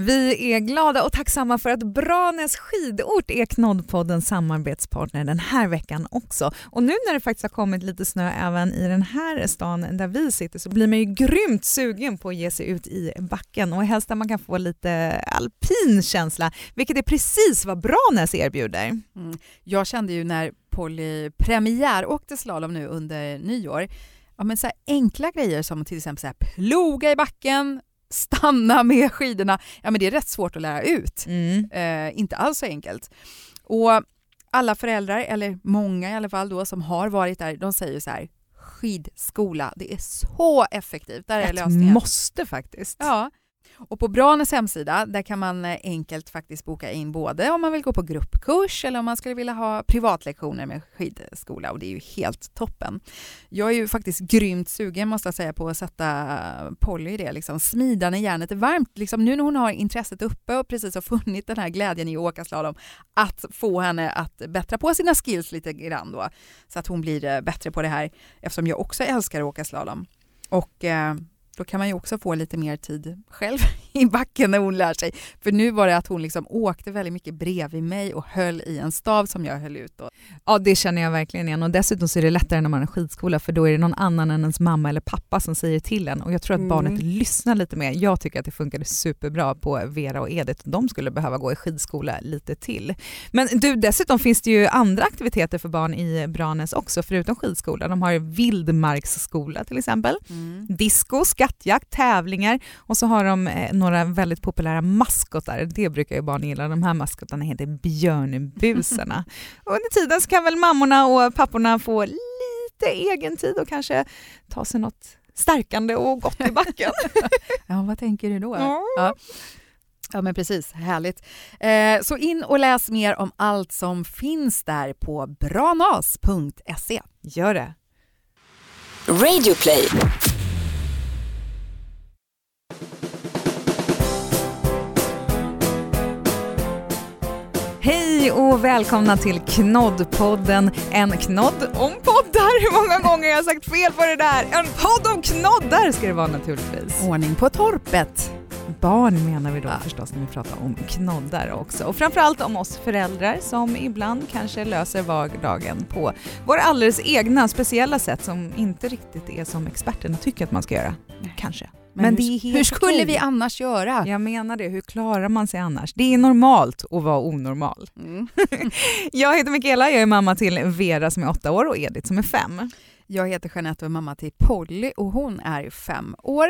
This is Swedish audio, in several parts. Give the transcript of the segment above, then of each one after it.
Vi är glada och tacksamma för att Branäs skidort är Knoddpoddens samarbetspartner den här veckan också. Och nu när det faktiskt har kommit lite snö även i den här stan där vi sitter så blir man ju grymt sugen på att ge sig ut i backen och helst där man kan få lite alpin känsla, vilket är precis vad Branäs erbjuder. Mm. Jag kände ju när Polly premiär åkte slalom nu under nyår, ja, men så enkla grejer som till exempel så här, ploga i backen, stanna med skidorna, ja men det är rätt svårt att lära ut. Mm. Eh, inte alls så enkelt. Och alla föräldrar, eller många i alla fall då, som har varit där, de säger så här, skidskola, det är så effektivt. Där är Ett lösningen. måste faktiskt. Ja, och på Branäs hemsida där kan man eh, enkelt faktiskt boka in både om man vill gå på gruppkurs eller om man skulle vilja ha privatlektioner med skidskola och det är ju helt toppen. Jag är ju faktiskt grymt sugen måste jag säga på att sätta Polly i det, liksom smida när järnet är varmt. Liksom nu när hon har intresset uppe och precis har funnit den här glädjen i att åka slalom, att få henne att bättra på sina skills lite grann då så att hon blir eh, bättre på det här eftersom jag också älskar att åka slalom. Och eh, då kan man ju också få lite mer tid själv i backen när hon lär sig. För nu var det att hon liksom åkte väldigt mycket bredvid mig och höll i en stav som jag höll ut. Och... Ja, det känner jag verkligen igen och dessutom så är det lättare när man har skidskola för då är det någon annan än ens mamma eller pappa som säger till en och jag tror att mm. barnet lyssnar lite mer. Jag tycker att det funkade superbra på Vera och Edith. De skulle behöva gå i skidskola lite till. Men du, dessutom finns det ju andra aktiviteter för barn i Branäs också förutom skidskola. De har vildmarksskola till exempel, mm. disco, skattjakt, tävlingar och så har de eh, några väldigt populära maskotar. Det brukar ju barn gilla. De här maskotarna heter björnbusarna. och under tiden så kan väl mammorna och papporna få lite egen tid och kanske ta sig något stärkande och gott i backen. ja, vad tänker du då? Ja. ja. Ja men precis, härligt. Eh, så in och läs mer om allt som finns där på branas.se. Gör det! Radioplay. Hej och välkomna till Knoddpodden. En knodd om poddar. Hur många gånger har jag sagt fel på det där? En podd om knoddar ska det vara naturligtvis. Ordning på torpet. Barn menar vi då ja. förstås när vi pratar om knoddar också. Och framförallt om oss föräldrar som ibland kanske löser vardagen på våra alldeles egna speciella sätt som inte riktigt är som experterna tycker att man ska göra. Kanske. Men, Men hur, hur skulle okej. vi annars göra? Jag menar det, hur klarar man sig annars? Det är normalt att vara onormal. Mm. jag heter Mikaela, jag är mamma till Vera som är åtta år och Edith som är fem. Jag heter Jeanette och är mamma till Polly och hon är fem år.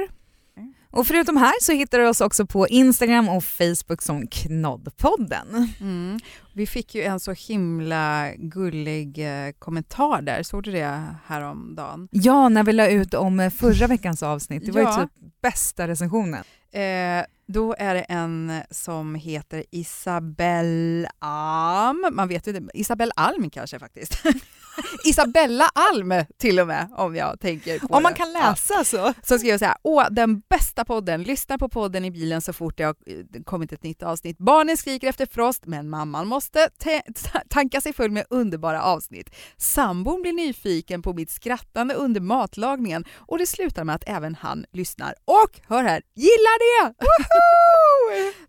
Och förutom här så hittar du oss också på Instagram och Facebook som Knoddpodden. Mm. Vi fick ju en så himla gullig eh, kommentar där, såg du det häromdagen? Ja, när vi la ut om förra veckans avsnitt. Det var ja. ju typ bästa recensionen. Eh, då är det en som heter Isabelle Alm. Man vet ju det. Isabelle Alm kanske faktiskt. Isabella Alm till och med, om jag tänker på Om man det. kan läsa ja. så. Så skrev jag så här, åh, den bästa podden, lyssna på podden i bilen så fort det har eh, kommit ett nytt avsnitt. Barnen skriker efter frost, men mamman måste tanka sig full med underbara avsnitt. Sambon blir nyfiken på mitt skrattande under matlagningen och det slutar med att även han lyssnar och, hör här, gillar det!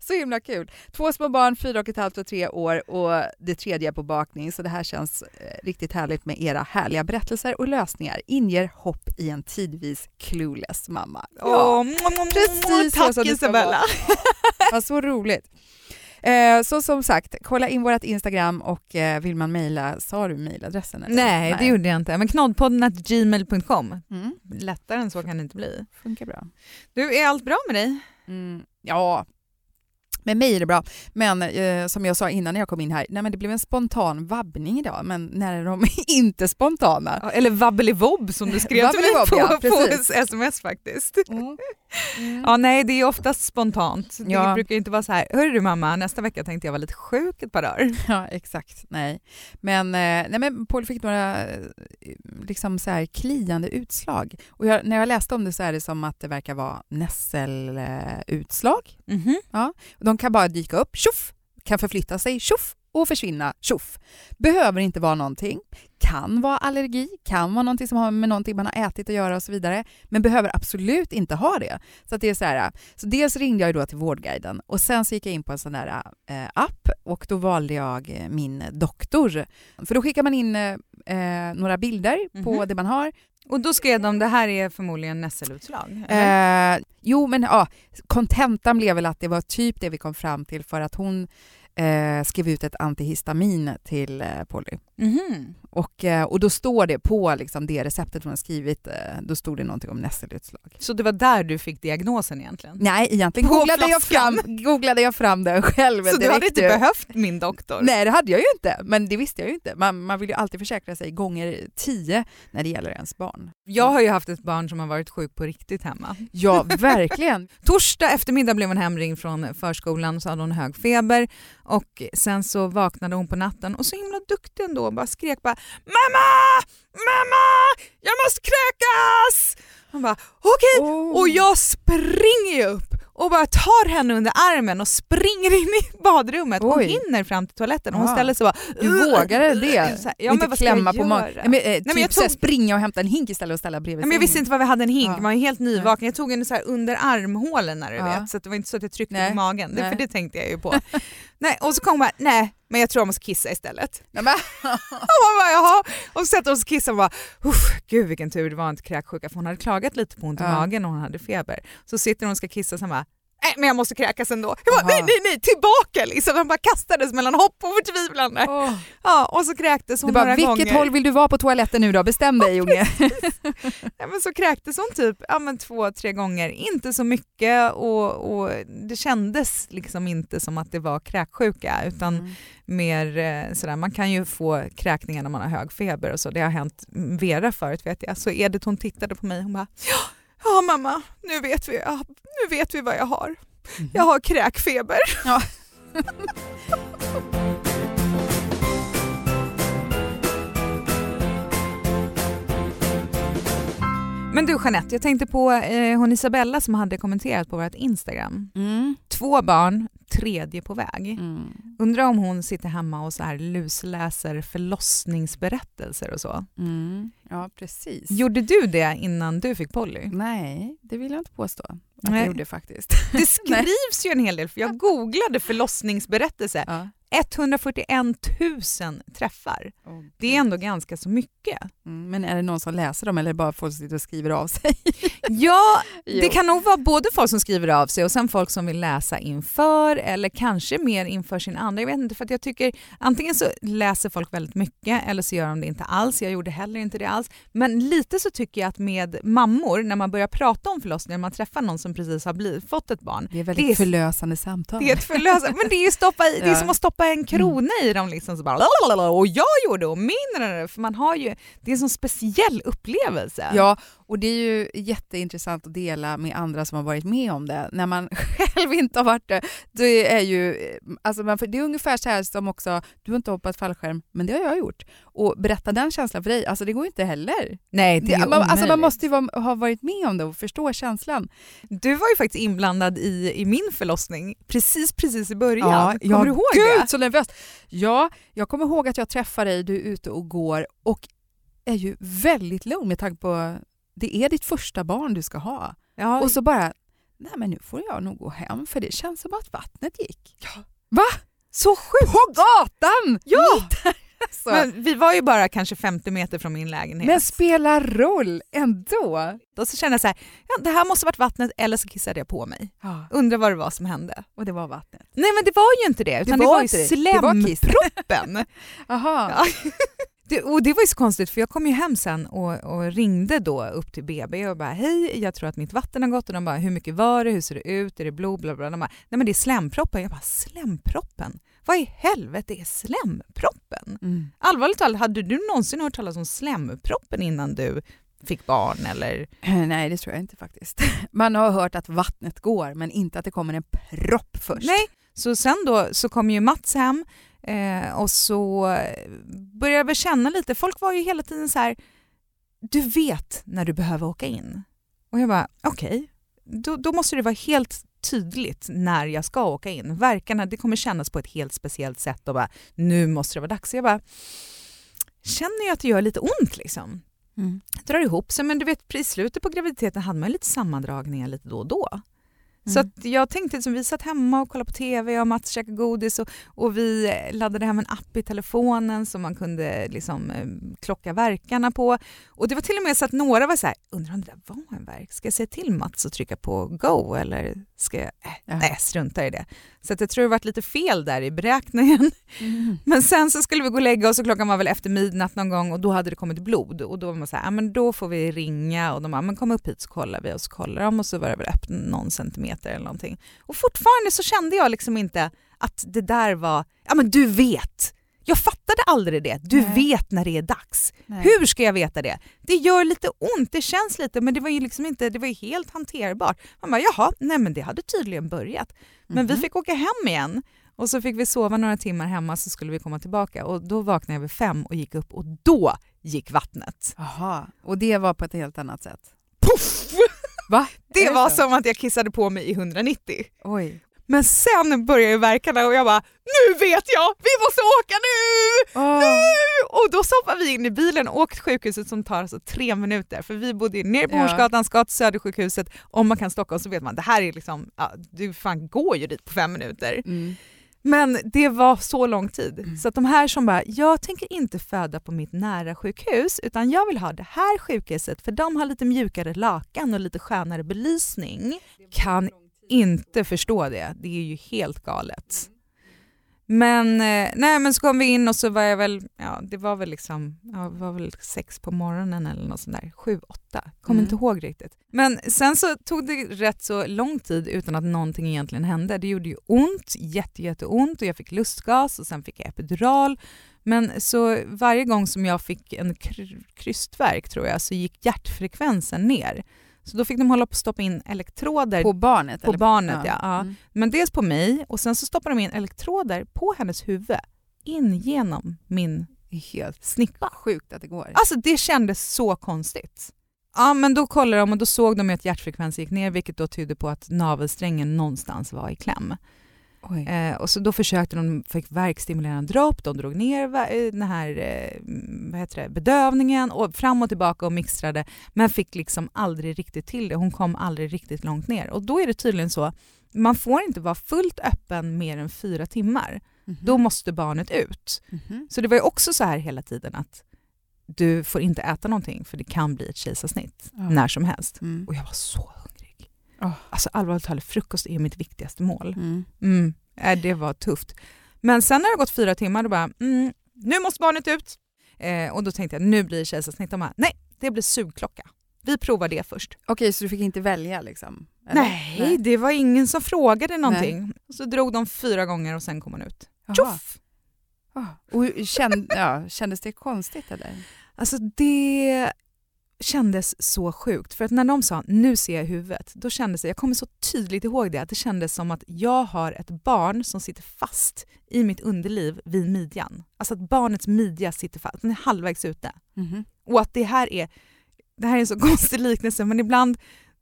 så himla kul! Två små barn, fyra och ett halvt och tre år och det tredje är på bakning, så det här känns eh, riktigt härligt med era härliga berättelser och lösningar inger hopp i en tidvis clueless mamma. Ja, oh, precis tack så Isabella! ja, så roligt. Eh, så som sagt, kolla in vårt Instagram och eh, vill man mejla, sa du mejladressen? Nej, Nej, det gjorde jag inte. Men knoddpodden gmail.com. Mm. Lättare än så kan det inte bli. Funkar bra. Du, är allt bra med dig? Mm, ja, med mig är det bra, men eh, som jag sa innan när jag kom in här, nej men det blev en spontan vabbning idag, men när är de inte spontana? Ja, eller vabbelivobb som du skrev till mig på, ja, på sms faktiskt. Mm. Mm. Ja, nej, det är oftast spontant. Ja. Det brukar inte vara så här, hörru du mamma, nästa vecka tänkte jag vara lite sjuk ett par dagar. Ja, exakt. Nej, men, eh, nej, men Paul fick några eh, liksom så här kliande utslag. Och jag, när jag läste om det så är det som att det verkar vara nässelutslag. Mm -hmm. ja, de kan bara dyka upp, tjoff, kan förflytta sig, tjoff, och försvinna, tjoff. Behöver inte vara någonting. Kan vara allergi, kan vara någonting som har med någonting man har ätit att göra och så vidare. Men behöver absolut inte ha det. Så det är så här, så dels ringde jag då till Vårdguiden och sen så gick jag in på en sån där eh, app och då valde jag eh, min doktor. För då skickar man in eh, några bilder mm -hmm. på mhm. det man har och då skrev de det här är förmodligen nässelutslag? Eh, jo, men ja, kontentan blev väl att det var typ det vi kom fram till för att hon eh, skrev ut ett antihistamin till eh, Polly. Mm och, eh, och då står det på liksom, det receptet hon har skrivit, eh, då stod det någonting om nässelutslag. Så det var där du fick diagnosen egentligen? Nej, egentligen googlade jag, fram, googlade jag fram den själv. Så du hade inte behövt min doktor? Nej, det hade jag ju inte, men det visste jag ju inte. Man, man vill ju alltid försäkra sig gånger tio när det gäller ens barn. Jag har ju haft ett barn som har varit sjuk på riktigt hemma. Ja, verkligen. Torsdag eftermiddag blev hon hemringd från förskolan och så hade hon hög feber och sen så vaknade hon på natten och så himla duktig ändå och bara skrek bara “Mamma! Mamma! Jag måste kräkas!” Han bara “Okej” okay. oh. och jag springer upp och bara tar henne under armen och springer in i badrummet. Hon hinner fram till toaletten och hon ställer sig bara... Du vågade det? Så här, ja, inte klämma på magen? Eh, Nej, men typ tog... springa och hämta en hink istället och ställa bredvid Nej, men Jag visste inte vad vi hade en hink, ja. man var helt nyvaken. Jag tog henne så här under armhålen när du ja. vet, så det var inte så att jag tryckte Nej. på magen. Det, för det tänkte jag ju på. Nej, och så kom hon bara, nej men jag tror jag måste kissa istället. Och man bara, Jaha. Och så sätter hon sig och kissar och bara, gud vilken tur det var inte kräksjuka för hon hade klagat lite på ont i ja. magen och hon hade feber. Så sitter hon och ska kissa och så bara, nej men jag måste kräkas ändå. Jag bara, nej nej nej tillbaka liksom. Han bara kastades mellan hopp och förtvivlan. Oh. Ja, och så kräktes hon du bara, några vilket gånger. Vilket håll vill du vara på toaletten nu då? Bestäm dig unge. ja, men så kräktes hon typ ja, men två, tre gånger, inte så mycket och, och det kändes liksom inte som att det var kräksjuka utan mm. mer eh, sådär, man kan ju få kräkningar när man har hög feber och så. Det har hänt Vera förut vet jag. Så Edith hon tittade på mig och hon bara ja Ja mamma, nu vet vi, nu vet vi vad jag har. Mm. Jag har kräkfeber. Ja. Men du Jeanette, jag tänkte på eh, hon Isabella som hade kommenterat på vårt Instagram. Mm. Två barn, tredje på väg. Mm. Undrar om hon sitter hemma och så här lusläser förlossningsberättelser och så. Mm. Ja, precis. Gjorde du det innan du fick Polly? Nej, det vill jag inte påstå att Nej. jag gjorde faktiskt. Det skrivs ju en hel del, för jag googlade förlossningsberättelse. Ja. 141 000 träffar. Oh, det är ändå ganska så mycket. Mm, men är det någon som läser dem eller bara folk som sitter och skriver av sig? ja, det kan nog vara både folk som skriver av sig och sen folk som vill läsa inför eller kanske mer inför sin andra. Jag vet inte, för jag tycker antingen så läser folk väldigt mycket eller så gör de det inte alls. Jag gjorde heller inte det alls. Men lite så tycker jag att med mammor, när man börjar prata om förlossning, när man träffar någon som precis har blivit, fått ett barn. Det är väldigt det är, förlösande samtal. Det är, ett förlösande, men det är, stoppa i, det är som att stoppa en krona mm. i dem liksom så bara och jag gjorde och min för man har ju, det är en sån speciell upplevelse. Ja, och det är ju jätteintressant att dela med andra som har varit med om det. När man själv inte har varit det, det är ju, alltså man, det är ungefär så här som också, du har inte hoppat fallskärm, men det har jag gjort. Och berätta den känslan för dig, alltså det går inte heller. Nej, det är man, alltså man måste ju vara, ha varit med om det och förstå känslan. Du var ju faktiskt inblandad i, i min förlossning precis precis i början. Ja, kommer ja, du ihåg gud, det? så nervöst. Ja, jag kommer ihåg att jag träffar dig, du är ute och går och är ju väldigt lugn med tanke på det är ditt första barn du ska ha. Ja. Och så bara, nej men nu får jag nog gå hem för det känns som att vattnet gick. Ja. Va? Så sjukt! På gatan! Ja! Men vi var ju bara kanske 50 meter från min lägenhet. Men spelar roll ändå. Då så kände jag så här, ja, det här måste varit vattnet eller så kissade jag på mig. Ja. Undrar vad det var som hände. Och det var vattnet? Nej men det var ju inte det, utan det var, det var ju slemproppen. Jaha. Det, och det var ju så konstigt för jag kom ju hem sen och, och, ringde då upp till BB och bara hej, jag tror att mitt vatten har gått och de bara hur mycket var det, hur ser det ut, är det blod, bla bla. De bara, nej men det är slemproppen. Jag bara slemproppen? Vad i helvete är slemproppen? Mm. Allvarligt talat, hade du någonsin hört talas om slemproppen innan du fick barn eller? Nej, det tror jag inte faktiskt. Man har hört att vattnet går men inte att det kommer en propp först. Nej, så sen då så kom ju Mats hem Eh, och så började jag känna lite, folk var ju hela tiden så här, du vet när du behöver åka in. Och jag bara, okej, okay. då, då, måste det vara helt tydligt när jag ska åka in. Verkarna, det kommer kännas på ett helt speciellt sätt och bara nu måste det vara dags. Jag bara känner ju att det gör lite ont liksom. Mm. Drar ihop sig men du vet i slutet på graviditeten hade man lite sammandragningar lite då och då. Mm. Så jag tänkte, liksom, vi satt hemma och kollade på TV, jag och Mats käkade godis och, och vi laddade hem en app i telefonen som man kunde liksom, eh, klocka verkarna på. Och det var till och med så att några var så här, undrar om det där var en verk? Ska jag säga till Mats att trycka på go eller ska jag, äh, nej strunta i det. Så att jag tror det varit lite fel där i beräkningen. Mm. Men sen så skulle vi gå och lägga oss och klockan var väl efter midnatt någon gång och då hade det kommit blod och då var man så här, ja, men då får vi ringa och de bara, men kom upp hit så kollar vi och så kollar de och så var det väl öppet någon centimeter eller någonting. Och fortfarande så kände jag liksom inte att det där var, ja men du vet, jag fattade aldrig det. Du Nej. vet när det är dags. Nej. Hur ska jag veta det? Det gör lite ont, det känns lite, men det var ju liksom inte, det var ju helt hanterbart. Man bara, jaha, nej men det hade tydligen börjat. Men mm -hmm. vi mhm. fick åka hem igen och så fick vi sova några timmar hemma så skulle vi komma tillbaka och då vaknade jag vid fem och gick upp och då gick vattnet. Jaha, och det var på ett helt annat sätt? Puff! Va? Det, det var så? som att jag kissade på mig i 190. Oj. Men sen började verkarna och jag bara nu vet jag, vi måste åka nu! Oh. nu! Och då stoppar vi in i bilen och åker till sjukhuset som tar alltså tre minuter för vi bodde nere på Hornsgatan, ska till Södersjukhuset. Om man kan Stockholm så vet man det här är liksom, ja, du fan går ju dit på fem minuter. Mm. Men det var så lång tid. Mm. Så att de här som bara, jag tänker inte föda på mitt nära sjukhus utan jag vill ha det här sjukhuset för de har lite mjukare lakan och lite skönare belysning. Kan inte förstå det. Det är ju helt galet. Men, eh, nej, men så kom vi in och så var jag väl, ja det var väl liksom, ja, var väl sex på morgonen eller något sånt där, sju, åtta, kommer mm. inte ihåg riktigt. Men sen så tog det rätt så lång tid utan att någonting egentligen hände. Det gjorde ju ont, jätte, jätteont och jag fick lustgas och sen fick jag epidural. Men så varje gång som jag fick en krystverk tror jag så gick hjärtfrekvensen ner. Så då fick de hålla på att stoppa in elektroder. På barnet? På eller? barnet ja. ja. Mm. Men dels på mig och sen så stoppade de in elektroder på hennes huvud in genom min helt snippa. Sjukt att det går. Alltså det kändes så konstigt. Ja men då kollade de och då såg de att hjärtfrekvensen gick ner vilket då tydde på att navelsträngen någonstans var i kläm. Eh, och så då försökte de, fick verkstimulerande dropp, de drog ner eh, den här eh, vad heter det, bedövningen och fram och tillbaka och mixtrade men fick liksom aldrig riktigt till det. Hon kom aldrig riktigt långt ner. Och då är det tydligen så, man får inte vara fullt öppen mer än fyra timmar. Mm -hmm. Då måste barnet ut. Mm -hmm. Så det var ju också så här hela tiden att du får inte äta någonting för det kan bli ett kejsarsnitt ja. när som helst. Mm. Och jag var så Oh. Alltså allvarligt talat, frukost är mitt viktigaste mål. Mm. Mm. Äh, det var tufft. Men sen när det gått fyra timmar, då bara, mm, nu måste barnet ut. Eh, och då tänkte jag, nu blir det kejsarsnitt. De bara, nej, det blir sugklocka. Vi provar det först. Okej, så du fick inte välja liksom? Nej, nej, det var ingen som frågade någonting. Nej. Så drog de fyra gånger och sen kom hon ut. Tjoff! Oh. Och känd, ja, kändes det konstigt eller? Alltså det kändes så sjukt. För att när de sa nu ser jag huvudet, då kändes det, jag kommer så tydligt ihåg det, att det kändes som att jag har ett barn som sitter fast i mitt underliv vid midjan. Alltså att barnets midja sitter fast, den är halvvägs ute. Mm -hmm. Och att det här är, det här är en så konstig liknelse, men ibland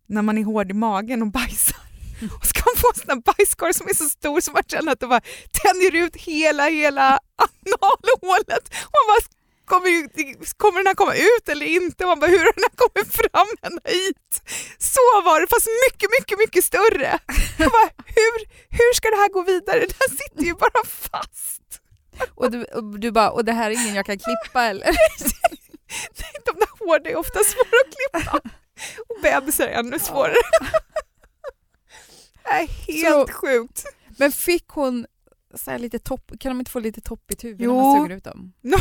när man är hård i magen och bajsar och ska få en sån bajskorv som är så stor så man känner att det bara tänjer ut hela, hela analhålet. Och man bara kommer, kommer den här komma ut eller inte? Och man bara, hur har den här kommit fram ända hit? Så var det, fast mycket, mycket, mycket större. Jag bara, hur, hur ska det här gå vidare? Den sitter ju bara fast. Och du, och du bara, och det här är ingen jag kan klippa eller? Nej, de där hårda är ofta svåra att klippa. Och bebisar är ännu svårare. Det är helt så, sjukt. Men fick hon så lite topp, kan de inte få lite toppigt huvud jo. när man suger ut dem?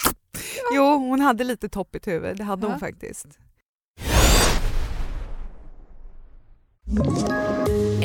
jo, hon hade lite toppigt huvud, det hade ja. hon faktiskt.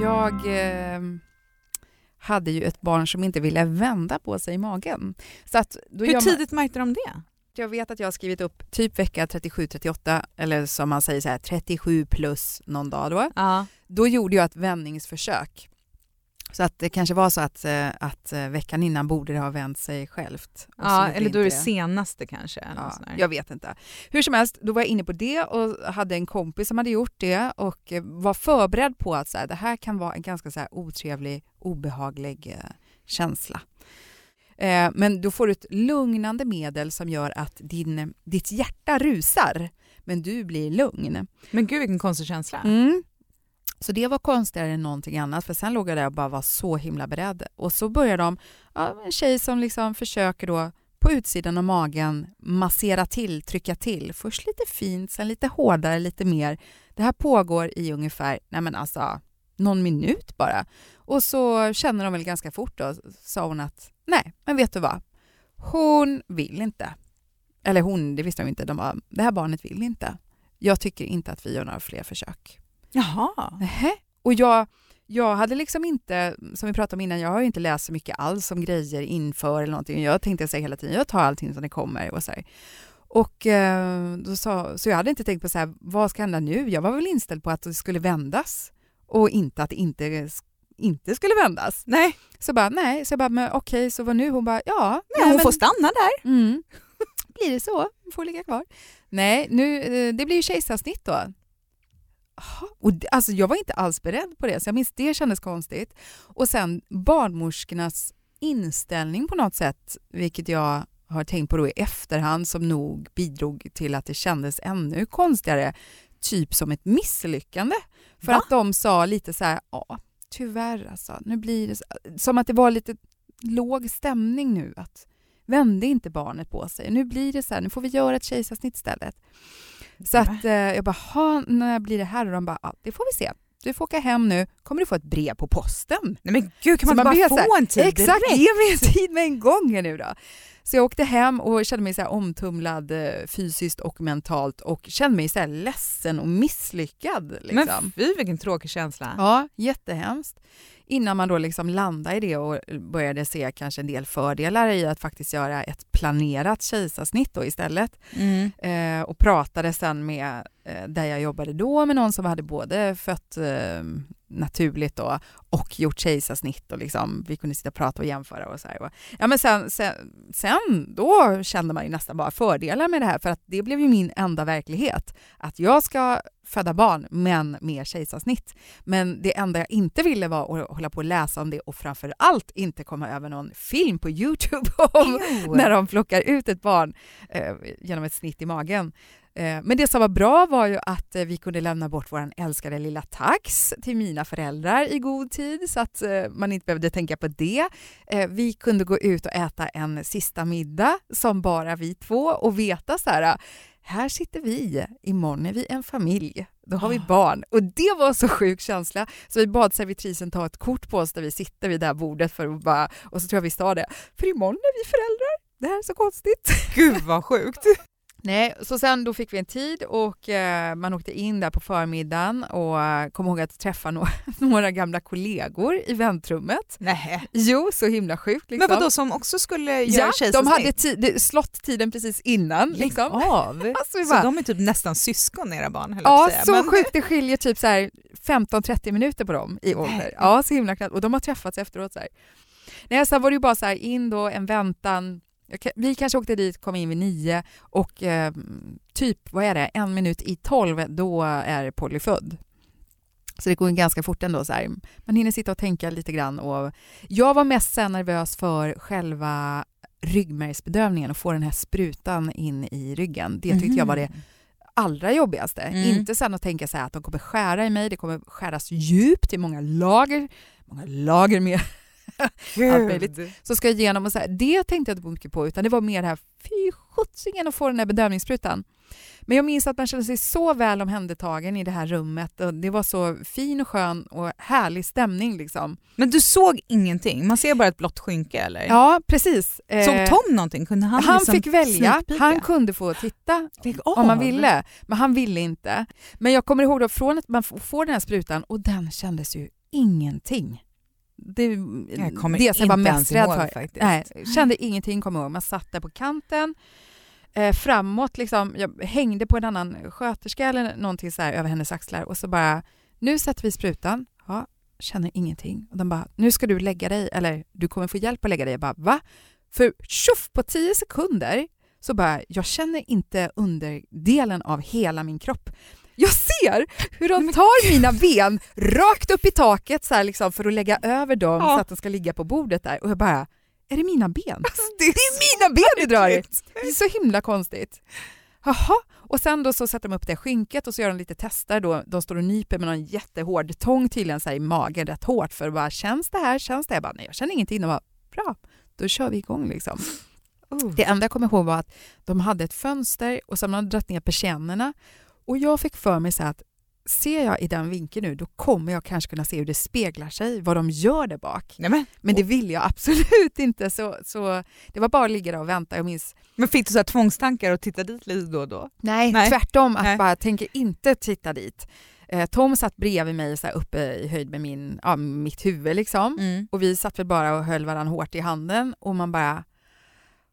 Jag eh, hade ju ett barn som inte ville vända på sig i magen. Så att då Hur tidigt märkte de det? jag vet att jag har skrivit upp typ vecka 37-38 eller som man säger så här 37 plus någon dag då. Ja. Då gjorde jag ett vändningsförsök. Så att det kanske var så att, eh, att eh, veckan innan borde det ha vänt sig självt. Ja, eller då är det senaste kanske. Ja, jag vet inte. Hur som helst, då var jag inne på det och hade en kompis som hade gjort det och eh, var förberedd på att så här, det här kan vara en ganska så här, otrevlig, obehaglig eh, känsla. Men då får du ett lugnande medel som gör att din, ditt hjärta rusar, men du blir lugn. Men gud vilken konstig känsla. Mm. Så det var konstigare än någonting annat för sen låg jag där och bara var så himla beredd. Och så börjar de, ja, en tjej som liksom försöker då på utsidan av magen massera till, trycka till. Först lite fint, sen lite hårdare, lite mer. Det här pågår i ungefär, nej men alltså, någon minut bara. Och så känner de väl ganska fort då, sa hon att nej, men vet du vad? Hon vill inte. Eller hon, det visste de inte. De bara, det här barnet vill inte. Jag tycker inte att vi gör några fler försök. Jaha. Nähä. Och jag, jag hade liksom inte, som vi pratade om innan, jag har inte läst så mycket alls om grejer inför eller någonting. Jag tänkte säga hela tiden, jag tar allting som det kommer och så här. Och eh, då sa, så jag hade inte tänkt på så här, vad ska hända nu? Jag var väl inställd på att det skulle vändas och inte att det inte, inte skulle vändas. Nej, Så bara, nej, så jag bara, men okej, så vad nu? Hon bara, ja. men hon får stanna där. Mm. Blir det så? Hon får ligga kvar. Nej, nu, eh, det blir ju kejsarsnitt då. Aha, Och det, alltså jag var inte alls beredd på det, så jag minns det kändes konstigt. Och sen barnmorskornas inställning på något sätt, vilket jag har tänkt på då i efterhand, som nog bidrog till att det kändes ännu konstigare, typ som ett misslyckande. För Va? att de sa lite så här, ja, tyvärr alltså, nu blir det så. Som att det var lite låg stämning nu, att vände inte barnet på sig. Nu blir det så här, nu får vi göra ett kejsarsnitt istället. Så att eh, jag bara, "Ha, när blir det här? Och de bara, ja, det får vi se. Du får åka hem nu, kommer du få ett brev på posten. Nej men gud, kan man, man bara få här, en tid Exakt, direkt? ge mig en tid med en gång här nu då. Så jag åkte hem och kände mig så omtumlad eh, fysiskt och mentalt och kände mig så här ledsen och misslyckad. Liksom. Men fy vilken tråkig känsla. Ja, jättehemskt. Innan man då liksom landade i det och började se kanske en del fördelar i att faktiskt göra ett planerat kejsarsnitt då istället. Mm. Eh, och pratade sen med, eh, där jag jobbade då, med någon som hade både fött eh, naturligt då, och gjort kejsarsnitt och liksom, vi kunde sitta och prata och jämföra och så här. Ja, men sen, sen, sen då kände man ju nästan bara fördelar med det här för att det blev ju min enda verklighet. Att jag ska föda barn men med kejsarsnitt. Men det enda jag inte ville var att hålla på och läsa om det och framför allt inte komma över någon film på Youtube om när de plockar ut ett barn eh, genom ett snitt i magen. Eh, men det som var bra var ju att eh, vi kunde lämna bort vår älskade lilla tax till mina föräldrar i god tid så att eh, man inte behövde tänka på det. Eh, vi kunde gå ut och äta en sista middag som bara vi två och veta så här här sitter vi, imorgon är vi en familj, då har vi Ah. barn. Och det var så sjuk känsla, så vi bad servitrisen ta ett kort på oss där vi sitter vid det här bordet för att bara, och så tror jag vi sa det, för imorgon är vi föräldrar. Det här är så konstigt. Gud vad sjukt. Nej, så sen då fick vi en tid och eh, man åkte in där på förmiddagen och eh, kom ihåg att träffa några, några gamla kollegor i väntrummet. Nej. Jo, så himla sjukt. Liksom. Men vadå som också skulle göra Ja, de hade slott tiden precis innan. Lägg Liksom. av. Alltså, vi Så bara, de är typ nästan syskon era barn Ja, så Men- sjukt. Det skiljer typ så här 15-30 minuter på dem i ålder. Ja, så himla knappt. Och de har träffats efteråt. Så här. Nej, sen var det ju bara så här, in då, en väntan. Jag Vi kanske åkte dit, kom in vid nio och eh, typ, vad är det, en minut i tolv, då är Polly född. Så det går ganska fort ändå. Så här. Man hinner sitta och tänka lite grann. Och jag var mest så nervös för själva ryggmärgsbedövningen och få den här sprutan in i ryggen. Det tyckte jag var det Mhm. allra jobbigaste. Mm. Inte sen att tänka så här att de kommer skära i mig, det kommer skäras djupt i många lager, många lager med allt möjligt. Så ska jag igenom och så här, det tänkte jag inte mycket på utan det var mer det här fy sjuttsingen att få den där bedövningssprutan. Men jag minns att man kände sig så väl omhändertagen i det här rummet och det var så fin och skön och härlig stämning liksom. Men du såg ingenting? Man ser bara ett blått skynke eller? Ja, precis. Såg Eh, Tom någonting? Kunde han, han liksom fick välja, sneakpeeka? han kunde få titta om man av. ville, men han ville inte. Men jag kommer ihåg då från att man får den här sprutan och den kändes ju ingenting. Det, Jag kommer det som jag var mest rädd för. faktiskt. Nej, kände ingenting, kommer ihåg. Man satt där på kanten, eh, framåt, liksom, jag hängde på en annan sköterska eller någonting så här över hennes axlar och så bara, nu sätter vi sprutan. Ja, känner ingenting. Och de bara, nu ska du lägga dig, eller du kommer få hjälp att lägga dig. Jag bara, va? För tjoff, på tio sekunder så bara, jag känner inte underdelen av hela min kropp. Jag ser hur de tar mina ben rakt upp i taket så liksom, för att lägga över dem Ja. så att de ska ligga på bordet där. Och jag bara, är det mina ben? Alltså, Det är mina ben ni drar i! Det är så himla konstigt. Jaha, och sen då så sätter de upp det skynket och så gör de lite tester. Då. De står och nyper med någon jättehård tång tydligen så i magen rätt hårt för att bara känns det här, känns det? Jag bara, nej jag känner ingenting. De bara, bra, då kör vi igång liksom. Oh. Det enda jag kommer ihåg var att de hade ett fönster och sen hade de dragit ner persiennerna och jag fick för mig så att ser jag i den vinkeln nu då kommer jag kanske kunna se hur det speglar sig, vad de gör där bak. Nej, men, det vill jag absolut inte så, så det var bara att ligga där och vänta. Jag minns men fick du så här tvångstankar och titta dit lite då och då? Nej, Nej. tvärtom. Att Nej. bara tänker inte titta dit. Eh, Tom satt bredvid mig så här uppe i höjd med min, ja, mitt huvud liksom. Mm. Och vi satt väl bara och höll varandra hårt i handen och man bara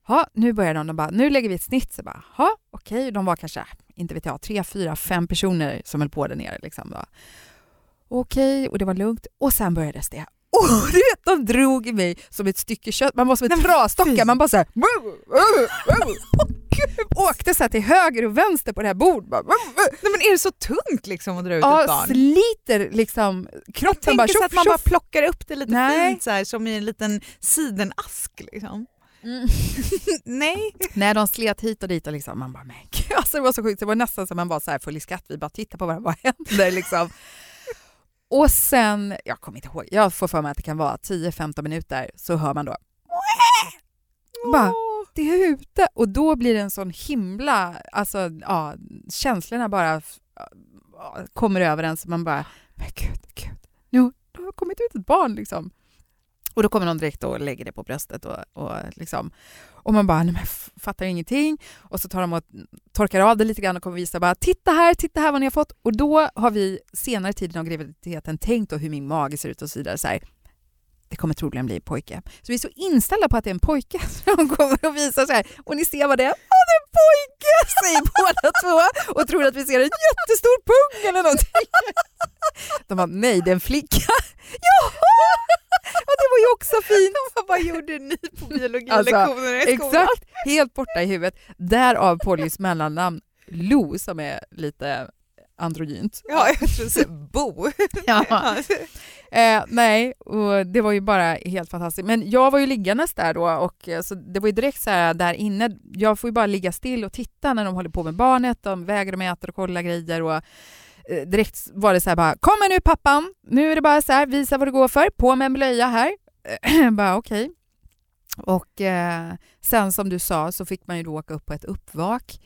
Ja, nu börjar de. de bara, nu lägger vi ett snitt. Så bara, ja, okej. De var kanske, inte vet jag, tre, fyra, fem personer som höll på där nere. Liksom då. Okej, och det var lugnt. Och sen började det. Och du vet, de drog i mig som ett stycke kött. Man var som ett trasdocka. Man bara så här, åkte så här till höger och vänster på det här bordet. Bara, Nej, men är det så tungt liksom att dra ut ett ja, barn? sliter liksom kroppen. Tänk bara, så tjoff, att man bara tjoff. plockar upp det lite Nej. fint så här, som i en liten sidenask. Liksom. Mm. Nej. Nej, de slet hit och dit och liksom, man bara, men gud, alltså, det var så sjukt. Det var nästan som man var så här full i skratt. Vi bara tittade på varandra, vad händer liksom? Och sen, jag kommer inte ihåg, jag får för mig att det kan vara 10-15 minuter så hör man då Bara, det är ute och då blir det en sån himla, alltså ja, känslorna bara kommer över en så man bara, men gud, gud, nu har kommit ut ett barn liksom. Och då kommer någon direkt och lägger det på bröstet och, och liksom och man bara, nej men fattar ingenting. Och så tar de och torkar av det lite grann och kommer visa bara, titta här, titta här vad ni har fått. Och då har vi senare i tiden av graviditeten tänkt då hur min mage ser ut och så vidare. Så här, det kommer troligen bli en pojke. Så vi är så inställda på att det är en pojke som kommer och visar så här. Och ni ser vad det är. Åh, det är en pojke! Säger båda två och tror att vi ser en jättestor pung eller någonting. De bara, nej det är en flicka. Jaha! Ja, det var ju också fint. Vad gjorde ni på biologilektionerna i Exakt, helt borta i huvudet. Därav Pollys mellannamn Lo som är lite androgynt. Ja, jag tror säga Bo. Ja. Eh, nej, och det var ju bara helt fantastiskt. Men jag var ju liggandes där då och eh, så det var ju direkt så här där inne. Jag får ju bara ligga still och titta när de håller på med barnet. De väger och mäter och kollar grejer och eh, direkt var det så här bara kommer nu pappan, nu är det bara så här visa vad det går för, på med en blöja här. bara okej. Och eh, sen som du sa så fick man ju då åka upp på ett uppvak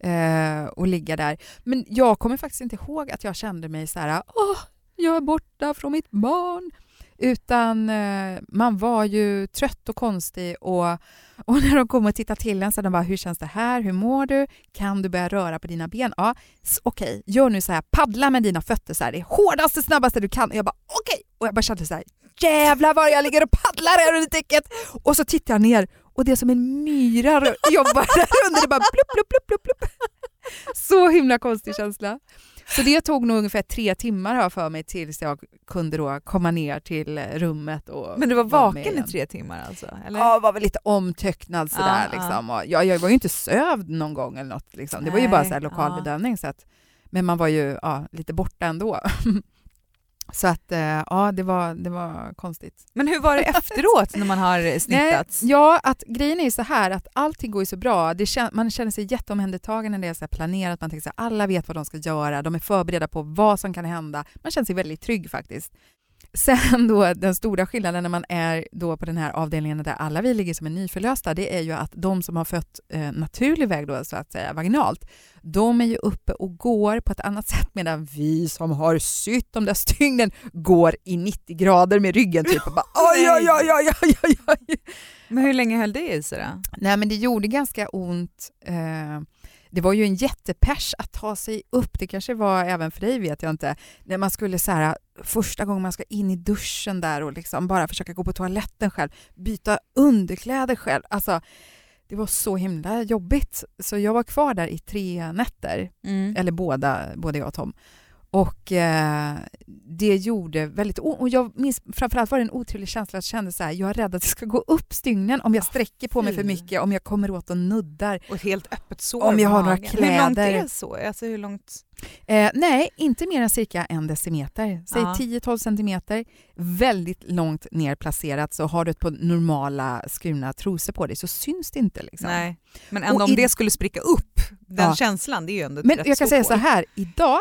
eh, och ligga där. Men jag kommer faktiskt inte ihåg att jag kände mig så här, åh, jag är borta från mitt barn. Utan eh, man var ju trött och konstig och, och när de kom och tittade till en så de bara, hur känns det här? Hur mår du? Kan du börja röra på dina ben? Ja, okej, okej, gör nu så här, paddla med dina fötter så här, det hårdaste, snabbaste du kan. Och jag bara, okej! Och jag bara kände så här, jävlar vad jag ligger och paddlar här under täcket. Och så tittar jag ner och det är som en myra jobbar där under, det bara plupp, plupp, plupp, plupp, plupp. Så himla konstig känsla. Så det tog nog ungefär tre timmar jag för mig tills jag kunde då komma ner till rummet. Och Men du var vaken i tre timmar alltså? Eller? Ja, var väl lite omtöcknad sådär. Ja, ja. liksom. Och jag, jag var ju inte sövd någon gång eller något. Liksom. Det var ju bara så här Nej, lokal ja. bedövning. Så att, men man var ju ja, lite borta ändå. så att eh, ja, det var, det var konstigt. Men hur var det efteråt när man har snittats? Nej, ja, att grejen är ju så här att allting går ju så bra. Det kän, man känner sig jätteomhändertagen när det är så planerat. Man tänker så här, alla vet vad de ska göra. De är förberedda på vad som kan hända. Man känner sig väldigt trygg faktiskt. Sen då den stora skillnaden när man är då på den här avdelningen där alla vi ligger som är nyförlösta, det är ju att de som har fött eh, naturlig väg då så att säga vaginalt, de är ju uppe och går på ett annat sätt medan vi som har sytt de där stygnen går i 90 grader med ryggen typ och bara oj, oj, oj, oj, oj, oj, oj. Men hur länge höll det i sig då? Nej men det gjorde ganska ont. Eh, det var ju en jättepers att ta sig upp. Det kanske var även för dig, vet jag inte. När man skulle så här, första gången man ska in i duschen där och liksom bara försöka gå på toaletten själv, byta underkläder själv. Alltså, det var så himla jobbigt. Så jag var kvar där i tre nätter, mm. eller båda, både jag och Tom. Och eh, det gjorde väldigt ont. Och jag minns framförallt var det en otrevlig känsla att känna så här, jag är rädd att det ska gå upp stygnen om jag sträcker på mig för mycket, om jag kommer åt och nuddar. Och helt öppet sår Om jag har några kläder. Hur långt är det så? Alltså hur långt? Eh, nej, inte mer än cirka en decimeter. Säg ja. 10-12 centimeter. Väldigt långt ner placerat, så har du ett par normala skurna trosor på dig så syns det inte. Liksom. Nej. Men ändå och om i... det skulle spricka upp, den ja. känslan, det är ju ändå Men jag kan säga så här, idag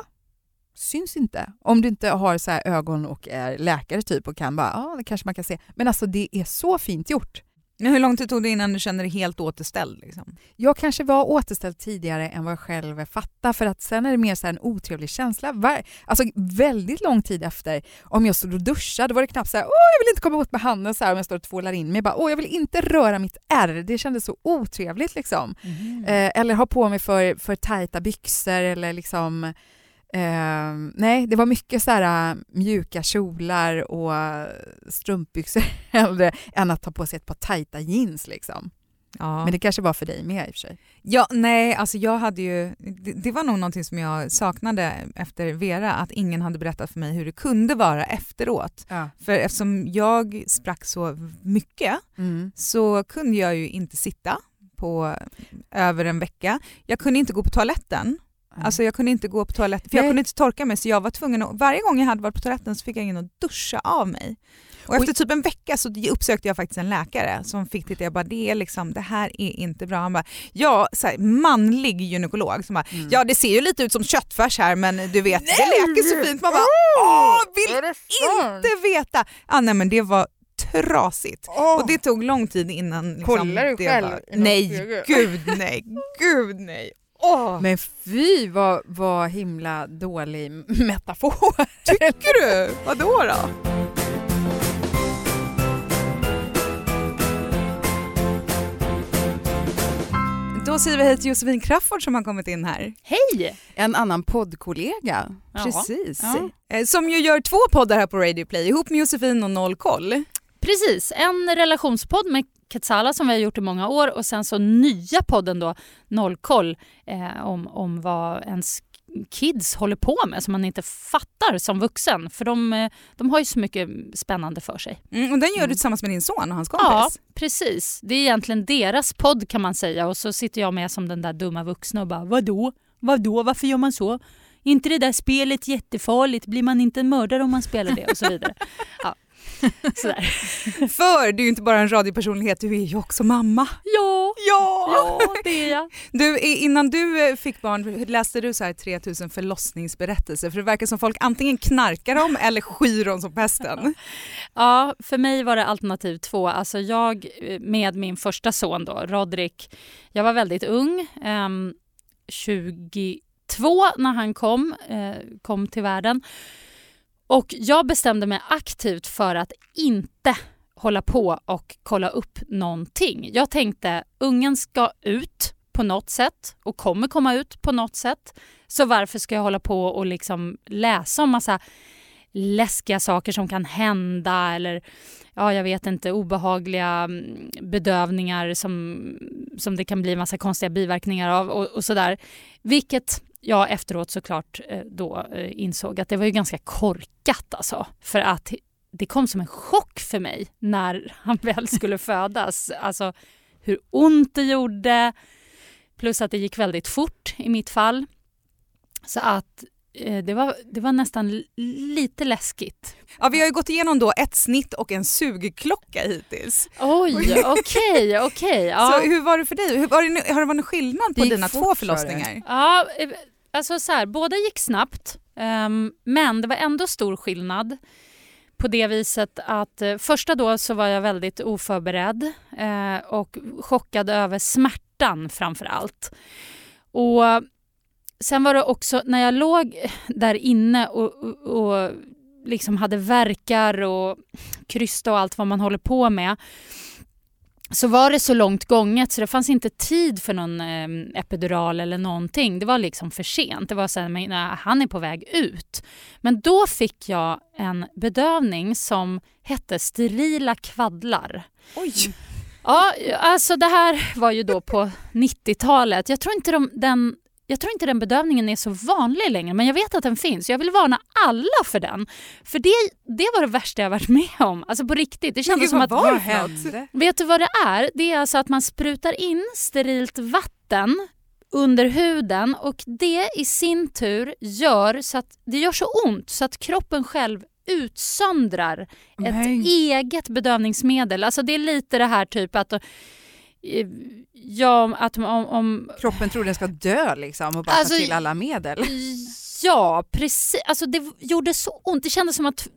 syns inte. Om du inte har så ögon och är läkare typ och kan bara, ja det kanske man kan se. Men alltså det är så fint gjort. Men hur lång tid tog det innan du kände dig helt återställd? Liksom? Jag kanske var återställd tidigare än vad jag själv fattade för att sen är det mer så en otrevlig känsla. Alltså väldigt lång tid efter, om jag stod och duschade var det knappt så här, åh jag vill inte komma åt med handen så här, om jag står och tvålar in mig. Bara, åh jag vill inte röra mitt ärr, det kändes så otrevligt liksom. Mm. Eh, eller ha på mig för, för tajta byxor eller liksom Eh, nej, det var mycket så här, äh, mjuka kjolar och strumpbyxor hellre än att ta på sig ett par tajta jeans. Liksom. Ja. Men det kanske var för dig med i och för sig. Ja, nej, alltså jag hade ju, det, det, var nog någonting som jag saknade efter Vera, att ingen hade berättat för mig hur det kunde vara efteråt. Ja. För eftersom jag sprack så mycket mm. så kunde jag ju inte sitta på över en vecka. Jag kunde inte gå på toaletten Alltså jag kunde inte gå på toaletten, för jag kunde inte torka mig så jag var tvungen att, varje gång jag hade varit på toaletten så fick jag in att duscha av mig. Och efter typ en vecka så uppsökte jag faktiskt en läkare som fick titta, jag bara det, är liksom, det här är inte bra. Han bara, ja, så här, manlig gynekolog som bara, mm. ja det ser ju lite ut som köttfärs här men du vet nej! det läker så fint. Man bara, åh vill inte veta! Ah, nej men det var trasigt. Oh. Och det tog lång tid innan... Liksom, Kollar du själv? Var, nej, gud nej, gud nej. Oh. Men fy vad, vad himla dålig metafor. Tycker du? Vadå då? Då säger vi hej till Josefin Crafoord som har kommit in här. Hej! En annan poddkollega. Precis. Ja. Eh, som ju gör två poddar här på Radio Play ihop med Josefin och Noll koll. Precis, en relationspodd med Ketsala som vi har gjort i många år och sen så nya podden då Nollkoll eh, om, om vad ens kids håller på med som man inte fattar som vuxen. För de, eh, de har ju så mycket spännande för sig. Mm, och den gör du mm. tillsammans med din son och hans kompis? Ja, precis. Det är egentligen deras podd kan man säga och så sitter jag med som den där dumma vuxna och bara vadå? Vadå? Varför gör man så? Inte det där spelet jättefarligt? Blir man inte en mördare om man spelar det? Och så vidare. Ja. För du är ju inte bara en radiopersonlighet, du är ju också mamma. Ja, ja. ja det är jag. Du, innan du eh, fick barn, läste du så här 3000 förlossningsberättelser? För det verkar som folk antingen knarkar dem eller skyr dem som pesten. Ja, för mig var det alternativ två. Alltså jag eh, med min första son då, Rodrik, jag var väldigt ung, eh, 22 när han kom, eh, kom till världen. Och jag bestämde mig aktivt för att inte hålla på och kolla upp någonting. Jag tänkte ungen ska ut på något sätt och kommer komma ut på något sätt. Så varför ska jag hålla på och liksom läsa om massa läskiga saker som kan hända eller ja, jag vet inte, obehagliga mm, bedövningar som, som det kan bli massa konstiga biverkningar av och, och sådär. Vilket jag efteråt såklart eh, då eh, insåg att det var ju ganska korkat alltså. För att det kom som en chock för mig när han väl skulle födas. Alltså hur ont det gjorde, plus att det gick väldigt fort i mitt fall. Så att eh, det var, det var nästan lite läskigt. Ja, vi har ju gått igenom då ett snitt och en sugklocka hittills. Oj, okej, okej. Okay, ja. Så hur var det för dig? Hur, det, har det varit någon skillnad på dina två förlossningar? Ja, Alltså så här, båda gick snabbt, um, men det var ändå stor skillnad på det viset att eh, första då så var jag väldigt oförberedd eh, och chockad över smärtan framför allt. Och sen var det också när jag låg där inne och, och, och liksom hade verkar och krysta och allt vad man håller på med så var det så långt gånget så det fanns inte tid för någon eh, epidural eller någonting. Det var liksom för sent. Det var så här, men, nej, han är på väg ut. Men då fick jag en bedövning som hette sterila kvaddlar. Oj! Ja, alltså det här var ju då på 90-talet. Jag tror inte de, den jag tror inte den bedövningen är så vanlig längre men jag vet att den finns. Jag vill varna alla för den. För det, det var det värsta jag varit med om. Alltså på riktigt. Det kändes som att... Vad hände? Vet du vad det är? Det är alltså att man sprutar in sterilt vatten under huden och det i sin tur gör så att det gör så ont så att kroppen själv utsöndrar Men. ett eget bedövningsmedel. Alltså det är lite det här typ att ja, att om, om Kroppen tror den ska dö liksom och bara Alltså, ta till alla medel. Ja, precis. Alltså det gjorde så ont. Det kändes som att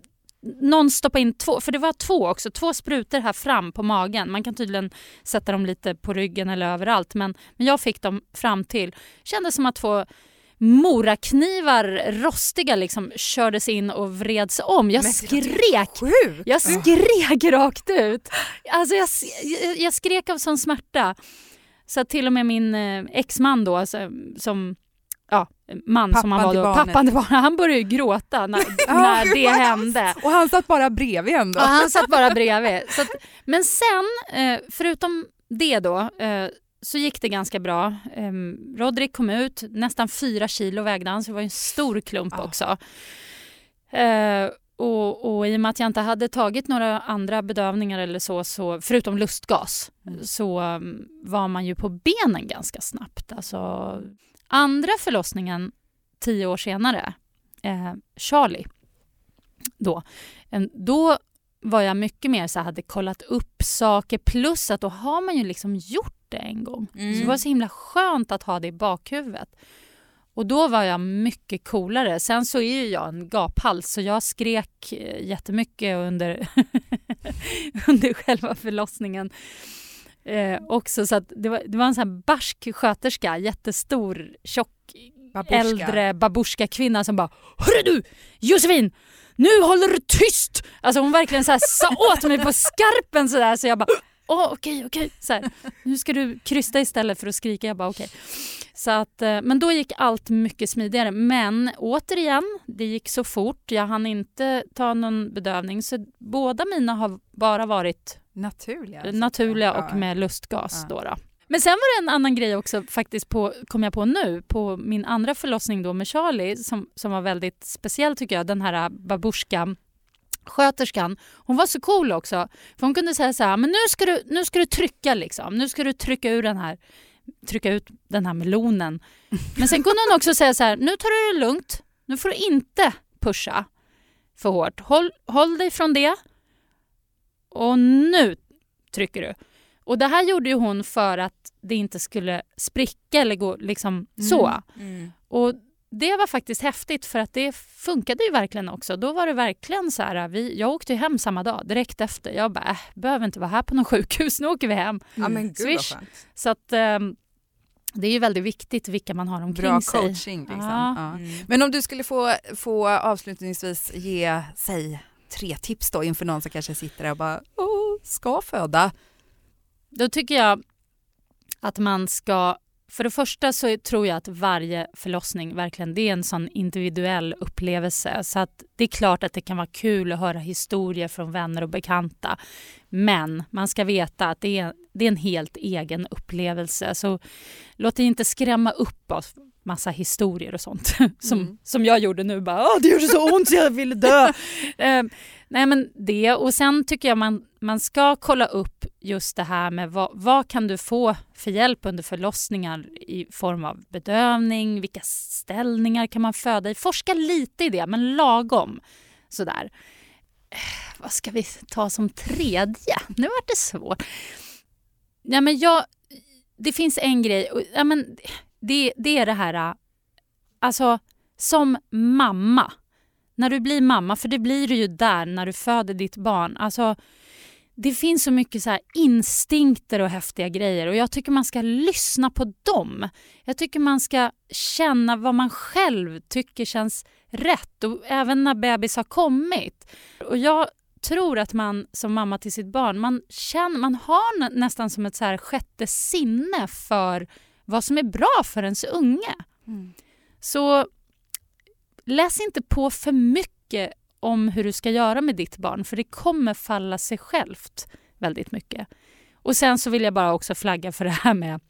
någon stoppade in två, för det var två också, två sprutor här fram på magen. Man kan tydligen sätta dem lite på ryggen eller överallt men, men jag fick dem fram till. kändes som att två moraknivar, rostiga, liksom, kördes in och vreds om. Jag Men skrek! Jag skrek rakt ut. Alltså jag, jag, jag skrek av sån smärta. Så till och med min eh, exman då, alltså, som ja, man som han Pappan var då, pappan till barnet, han började ju gråta när, när det hände. Och han satt bara bredvid ändå. Ja, han satt bara bredvid. Att, men sen, eh, förutom det då, eh, så gick det ganska bra. Eh, Rodrik kom ut, nästan fyra kilo vägde han, så det var en stor klump Ja. också. Eh, och, och i och med att jag inte hade tagit några andra bedövningar eller så, så förutom lustgas, Mm. så um, var man ju på benen ganska snabbt. Alltså, andra förlossningen tio år senare, eh, Charlie, då, en, då var jag mycket mer så hade kollat upp saker plus att då har man ju liksom gjort det en gång. Mm. Så det var så himla skönt att ha det i bakhuvudet. Och då var jag mycket coolare. Sen så är ju jag en gaphals så jag skrek eh, jättemycket under, under själva förlossningen. Eh, också så det var, det var en sån här barsk sköterska, jättestor, tjock, Babushka. äldre babusjka-kvinna som bara Hörru du Josefin! Nu håller du tyst! Alltså hon verkligen så här sa åt mig på skarpen sådär så jag bara Åh okej okej. Så här, Nu ska du krysta istället för att skrika. Jag bara okej. Så att, eh, men då gick allt mycket smidigare. Men återigen, det gick så fort. Jag hann inte ta någon bedövning. Så båda mina har bara varit Naturliga. naturliga och med lustgas. Ja. Då då. Men sen var det en annan grej också faktiskt på, kom jag på nu, på min andra förlossning då med Charlie som, som var väldigt speciell tycker jag, den här babushka sköterskan, hon var så cool också. För hon kunde säga så här, men nu ska du, nu ska du trycka liksom, nu ska du trycka ur den här trycka ut den här melonen. Men sen kunde hon också säga så här, nu tar du det lugnt, nu får du inte pusha för hårt. Håll, håll dig från det och nu trycker du. Och det här gjorde hon för att det inte skulle spricka eller gå liksom så. Mm. Och det var faktiskt häftigt för att det funkade ju verkligen också. Då var det verkligen så här, vi, jag åkte ju hem samma dag direkt efter. Jag bara, äh, behöver inte vara här på någon sjukhus, nu åker vi hem. Ja men gud Swish. vad skönt. Så att ehm, det är ju väldigt viktigt vilka man har omkring Bra sig. coaching liksom. Ja. Ja. Mm. Men om du skulle få, få avslutningsvis ge, säg tre tips då inför någon som kanske sitter där och bara ska föda. Då tycker jag att man ska... För det första så tror jag att varje förlossning verkligen det är en sån individuell upplevelse. Så att det är klart att det kan vara kul att höra historier från vänner och bekanta. Men man ska veta att det är, det är en helt egen upplevelse. Så låt dig inte skrämma upp oss massa historier och sånt. Som, Mm. som jag gjorde nu. Bara, Åh, det gjorde så ont så jag ville dö. eh, nej men det. Och sen tycker jag man, man ska kolla upp just det här med vad, vad kan du få för hjälp under förlossningar i form av bedövning, vilka ställningar kan man föda i? Forska lite i det, men lagom. Sådär. Eh, Vad ska vi ta som tredje? Nu vart det svårt. Ja, men jag, det finns en grej. Ja, men det, det är det här... Äh, alltså, som mamma. När du blir mamma, för det blir du ju där när du föder ditt barn. Alltså, det finns så mycket så här instinkter och häftiga grejer och jag tycker man ska lyssna på dem. Jag tycker man ska känna vad man själv tycker känns rätt och även när bebis har kommit. Och jag tror att man som mamma till sitt barn, man, känner, man har nästan som ett så här sjätte sinne för vad som är bra för ens unge. Mm. Så läs inte på för mycket om hur du ska göra med ditt barn för det kommer falla sig självt väldigt mycket. Och sen så vill jag bara också flagga för det här med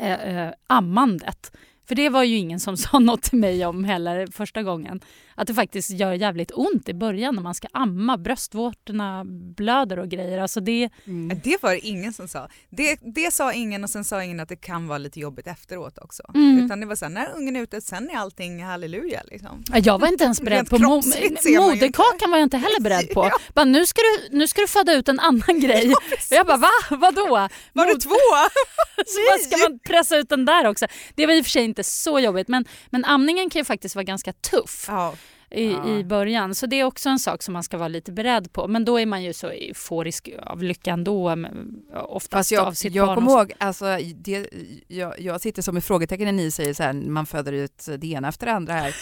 eh, eh, ammandet. För det var ju ingen som sa något till mig om heller första gången. Att det faktiskt gör jävligt ont i början när man ska amma. Bröstvårtorna blöder och grejer. Alltså det... Mm. det var det ingen som sa. Det, det sa ingen och sen sa ingen att det kan vara lite jobbigt efteråt också. Mm. Utan det var så här, när ungen är ute, sen är allting halleluja. Liksom. Jag var inte ens beredd på mo moderkakan var jag inte heller beredd på. ja. bara, nu, ska du, nu ska du föda ut en annan grej. Ja, jag bara va? Vadå? Var det två? så ska man pressa ut den där också? Det var i och för sig inte så jobbigt men, men amningen kan ju faktiskt vara ganska tuff. Ja i, ja. i början. Så det är också en sak som man ska vara lite beredd på. Men då är man ju så euforisk av lyckan då, oftast Fast jag, av sitt jag barn. Jag kommer ihåg, alltså, det, jag, jag sitter som ett frågetecken när ni säger så här, man föder ut det ena efter det andra här.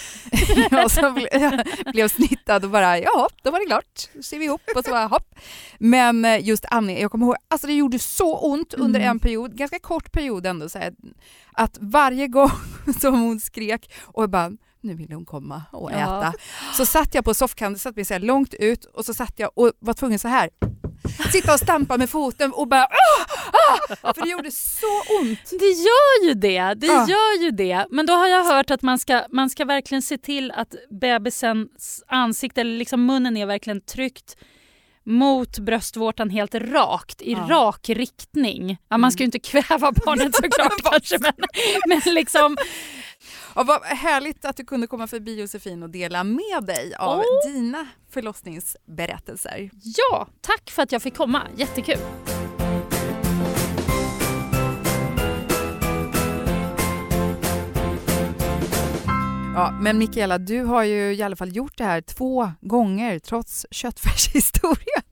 och så ble, jag blev snittad och bara, ja, då var det klart. Ser vi ihop och så bara hopp. Men eh, just amning, jag kommer ihåg, alltså det gjorde så ont under mm. en period, ganska kort period ändå, så här, att varje gång som hon skrek och jag bara nu vill hon komma och äta. Så satt jag på soffkanten, satt mig så långt ut och så satt jag och var tvungen så här sitta och stampa med foten och bara ah, ah, för det gjorde så ont. Det gör ju det, det ah. gör ju det. Men då har jag hört att man ska, man ska verkligen se till att bebisens ansikte eller liksom munnen är verkligen tryckt mot bröstvårtan helt rakt, i ja. rak riktning. Ja, man ska ju inte kväva barnet såklart kanske men, men liksom Ja, vad härligt att du kunde komma förbi Josefin och dela med dig av oh. dina förlossningsberättelser. Ja, tack för att jag fick komma. Jättekul. Ja, men Mikaela, du har ju i alla fall gjort det här två gånger trots köttfärshistorien.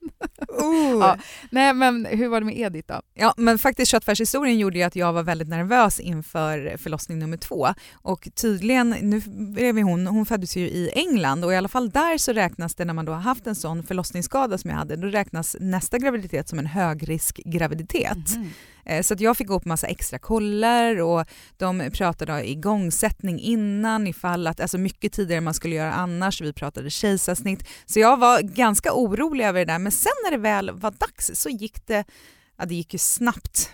Oh. Ja, nej, men hur var det med Edith då? Ja, men faktiskt köttfärshistorien gjorde ju att jag var väldigt nervös inför förlossning nummer två. Och tydligen, nu blev hon, hon föddes ju i England och i alla fall där så räknas det när man då har haft en sån förlossningsskada som jag hade, då räknas nästa graviditet som en högriskgraviditet. Mm. Eh, så att jag fick gå på massa extra koller och de pratade om igångsättning innan ifall att, alltså mycket tidigare än man skulle göra annars. Vi pratade kejsarsnitt. Så jag var ganska orolig över det där men sen när det väl var dags så gick det, ja det gick ju snabbt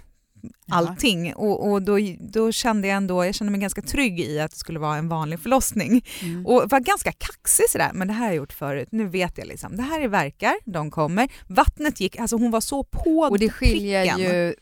allting och, och då, då kände jag ändå, jag kände mig ganska trygg i att det skulle vara en vanlig förlossning mm. och var ganska kaxig sådär, men det här har jag gjort förut, nu vet jag liksom, det här är verkar, de kommer, vattnet gick, alltså hon var så på Och det skiljer pricken. ju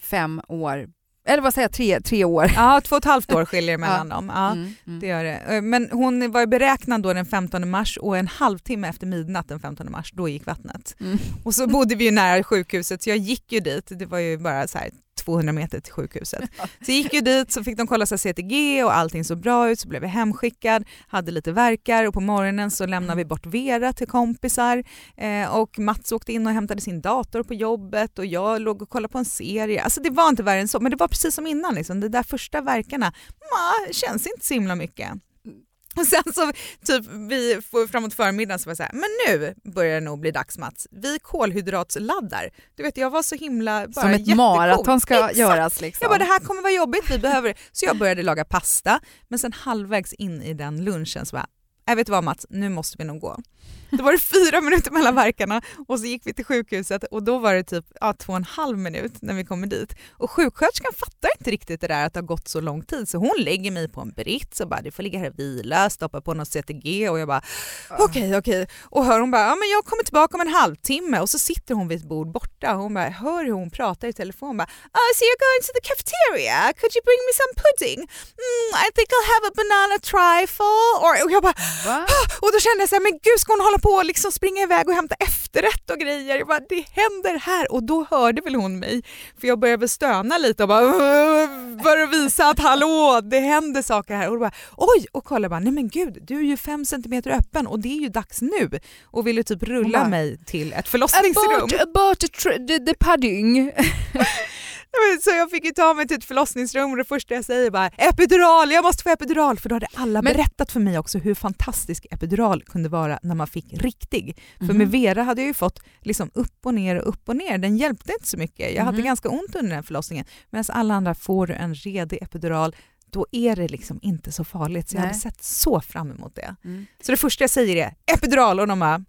fem år eller vad säger jag, tre, tre år? Ja, två och ett halvt år skiljer mellan dem. Ja, mm, mm. Det gör det. Eh, men hon var beräknad då den 15 mars och en halvtimme efter midnatt den 15 mars, då gick vattnet. Mm. Och så bodde vi ju nära sjukhuset så jag gick ju dit, det var ju bara så här 200 meter till sjukhuset. Så jag gick ju dit så fick de kolla så CTG och allting såg bra ut så blev jag hemskickad, hade lite verkar och på morgonen så lämnade vi bort Vera till kompisar eh, och Mats åkte in och hämtade sin dator på jobbet och jag låg och kollade på en serie. Alltså det var inte värre än så men det var precis som innan liksom. de där första verkarna, ma, känns inte så himla mycket. Och sen så typ vi framåt förmiddagen så var jag så här, men nu börjar det nog bli dags Mats. Vi kolhydratsladdar. Du vet jag var så himla bara Som ett maraton ska Exakt. göras liksom. Jag bara det här kommer vara jobbigt, vi behöver Så jag började laga pasta men sen halvvägs in i den lunchen så bara, jag vet du vad Mats, nu måste vi nog gå. Då var det fyra minuter mellan verkarna och så gick vi till sjukhuset och då var det typ ja, två och en halv minut när vi kommer dit. Och sjuksköterskan fattar inte riktigt det där att det har gått så lång tid så hon lägger mig på en brits och bara du får ligga här och vila, stoppa på något CTG och jag bara okej okay, okej. Okay. Och hör hon bara ja men jag kommer tillbaka om en halvtimme och så sitter hon vid ett bord borta och hon bara hör hur hon pratar i telefon bara oh, so you're going to the cafeteria, could you bring me some pudding? Mm, I think I'll have a banana trifle. Och jag bara Va? och då kände jag såhär men gud ska hon hålla hålla på och liksom springa iväg och hämta efterrätt och grejer. Jag bara, det händer här och då hörde väl hon mig för jag började stöna lite och bara för att visa att hallå det händer saker här och då bara oj och kolla bara nej men gud du är ju fem centimeter öppen och det är ju dags nu och ville typ rulla bara, mig till ett förlossningsrum. About, about the, the, the pudding. Så jag fick ju ta mig till ett förlossningsrum och det första jag säger bara epidural, jag måste få epidural för då hade alla Men- berättat för mig också hur fantastisk epidural kunde vara när man fick riktig. För Mhm. med Vera hade jag ju fått liksom upp och ner och upp och ner, den hjälpte inte så mycket. Jag hade Mhm. ganska ont under den förlossningen medan alla andra får du en redig epidural då är det liksom inte så farligt. Så jag Nej. hade sett så fram emot det. Mm. Så det första jag säger är epidural och de bara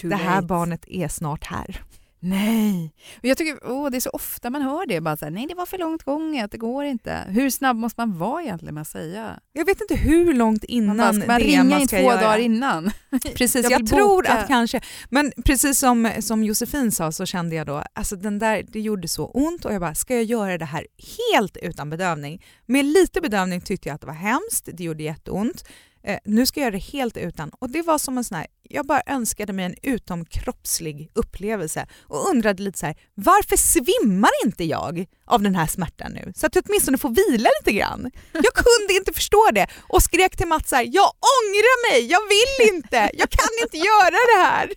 Too det här late. barnet är snart här. Nej. Jag tycker åh, det är så ofta man hör det. Bara så här, Nej, det var för långt gånget, det går inte. Hur snabb måste man vara egentligen med att säga? Jag vet inte hur långt Man, innan bara, ska man det ringa man in ska två göra. dagar innan? Precis, Jag jag, tror att kanske, men precis som, som Josefin sa så kände jag då, alltså den där, det gjorde så ont och jag bara, ska jag göra det här helt utan bedövning? Med lite bedövning tyckte jag att det var hemskt, det gjorde jätteont. Eh, nu ska jag göra det helt utan och det var som en sån här, jag bara önskade mig en utomkroppslig upplevelse och undrade lite så här, varför svimmar inte jag av den här smärtan nu? Så att jag åtminstone får vila lite grann. Jag kunde inte förstå det och skrek till Mats så här, jag ångrar mig, jag vill inte, jag kan inte göra det här.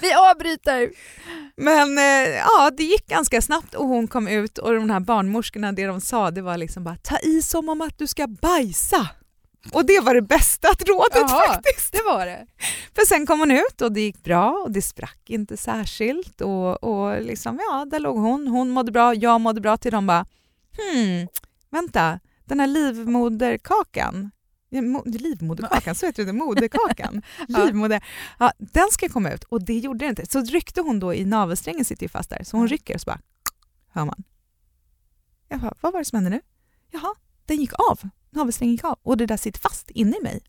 Vi avbryter! Men eh, ja, det gick ganska snabbt och hon kom ut och de här barnmorskorna, det de sa det var liksom bara ta i som om att du ska bajsa. Och det var det bästa rådet Jaha. faktiskt. Det var det. För sen kom hon ut och det gick bra och det sprack inte särskilt och, och liksom ja, där låg hon. Hon mådde bra, jag mådde bra till de bara hmm, vänta, den här livmoderkakan Livmoderkakan, så heter det, moderkakan. Livmoder. Ja, den ska komma ut och det gjorde den inte. Så ryckte hon då i navelsträngen, sitter ju fast där, så hon rycker och så bara hör man. Jag bara, vad var det som hände nu? Jaha, den gick av. Navelsträngen gick av och det där sitter fast inne i mig.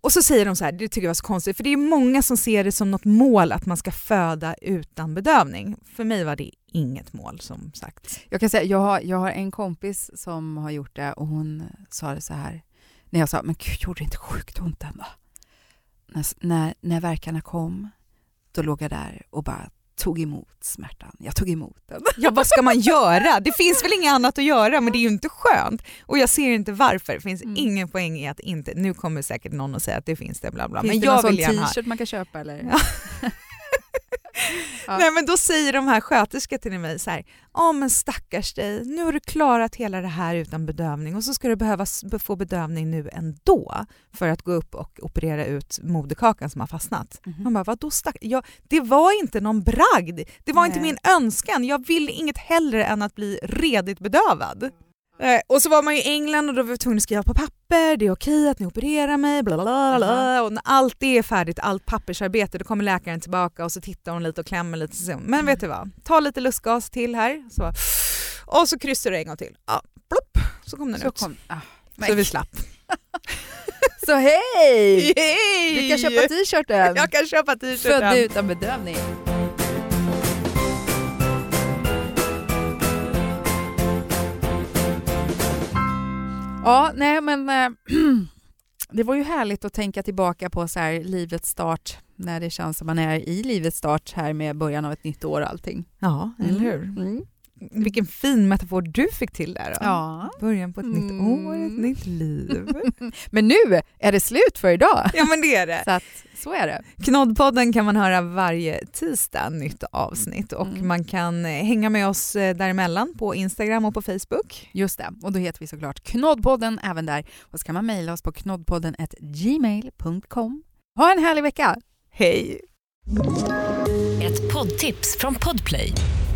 Och så säger de så här, det tycker jag var så konstigt, för det är många som ser det som något mål att man ska föda utan bedövning. För mig var det inget mål som sagt. Jag kan säga, jag har, jag har en kompis som har gjort det och hon sa det så här, när jag sa, men gud, gjorde det inte sjukt ont ändå? När, när, när verkarna kom, då låg jag där och bara tog emot smärtan. Jag tog emot den. Ja, vad ska man göra? Det finns väl inget annat att göra, men det är ju inte skönt. Och jag ser inte varför. Det finns Mm. ingen poäng i att inte... Nu kommer säkert någon att säga att det finns det, bla bla. Finns men det jag någon vill sån t-shirt man kan köpa eller? Ja. Ja. Nej men då säger de här sköterskorna till mig så här, ja men stackars dig, nu har du klarat hela det här utan bedövning och så ska du behöva få bedövning nu ändå för att gå upp och operera ut moderkakan som har fastnat. Mhm. Man bara, vadå stack ja, Det var inte någon bragd, det var inte Nej. min önskan, jag ville inget hellre än att bli redigt bedövad. Eh, och så var man i England och då var vi tvungna att skriva på papper, det är okej att ni opererar mig, bla bla bla, bla. Och när allt det är färdigt, allt pappersarbete, då kommer läkaren tillbaka och så tittar hon lite och klämmer lite. Så, men vet du vad, ta lite lustgas till här. Så, och så kryssar du en gång till. Ja, plopp, så kom den Så ut. kom, ah. Så vi slapp. Så hej! Yay! Du kan köpa t-shirten. Jag kan köpa Född t-shirten. utan bedövning. Ja, nej men eh, det var ju härligt att tänka tillbaka på så här livets start när det känns som man är i livets start här med början av ett nytt år och allting. Ja, eller hur? Mm. Vilken fin metafor du fick till där. Då. Ja. Början på ett nytt Mm. år, ett nytt liv. Men nu är det slut för idag. ja men det är det. Så att så är det. Knoddpodden kan man höra varje tisdag, nytt avsnitt och Mm. man kan eh, hänga med oss eh, däremellan på Instagram och på Facebook. Just det, och då heter vi såklart Knoddpodden även där. Och så kan man mejla oss på knoddpodden gmail.com. Ha en härlig vecka! Hej! Ett poddtips från Podplay.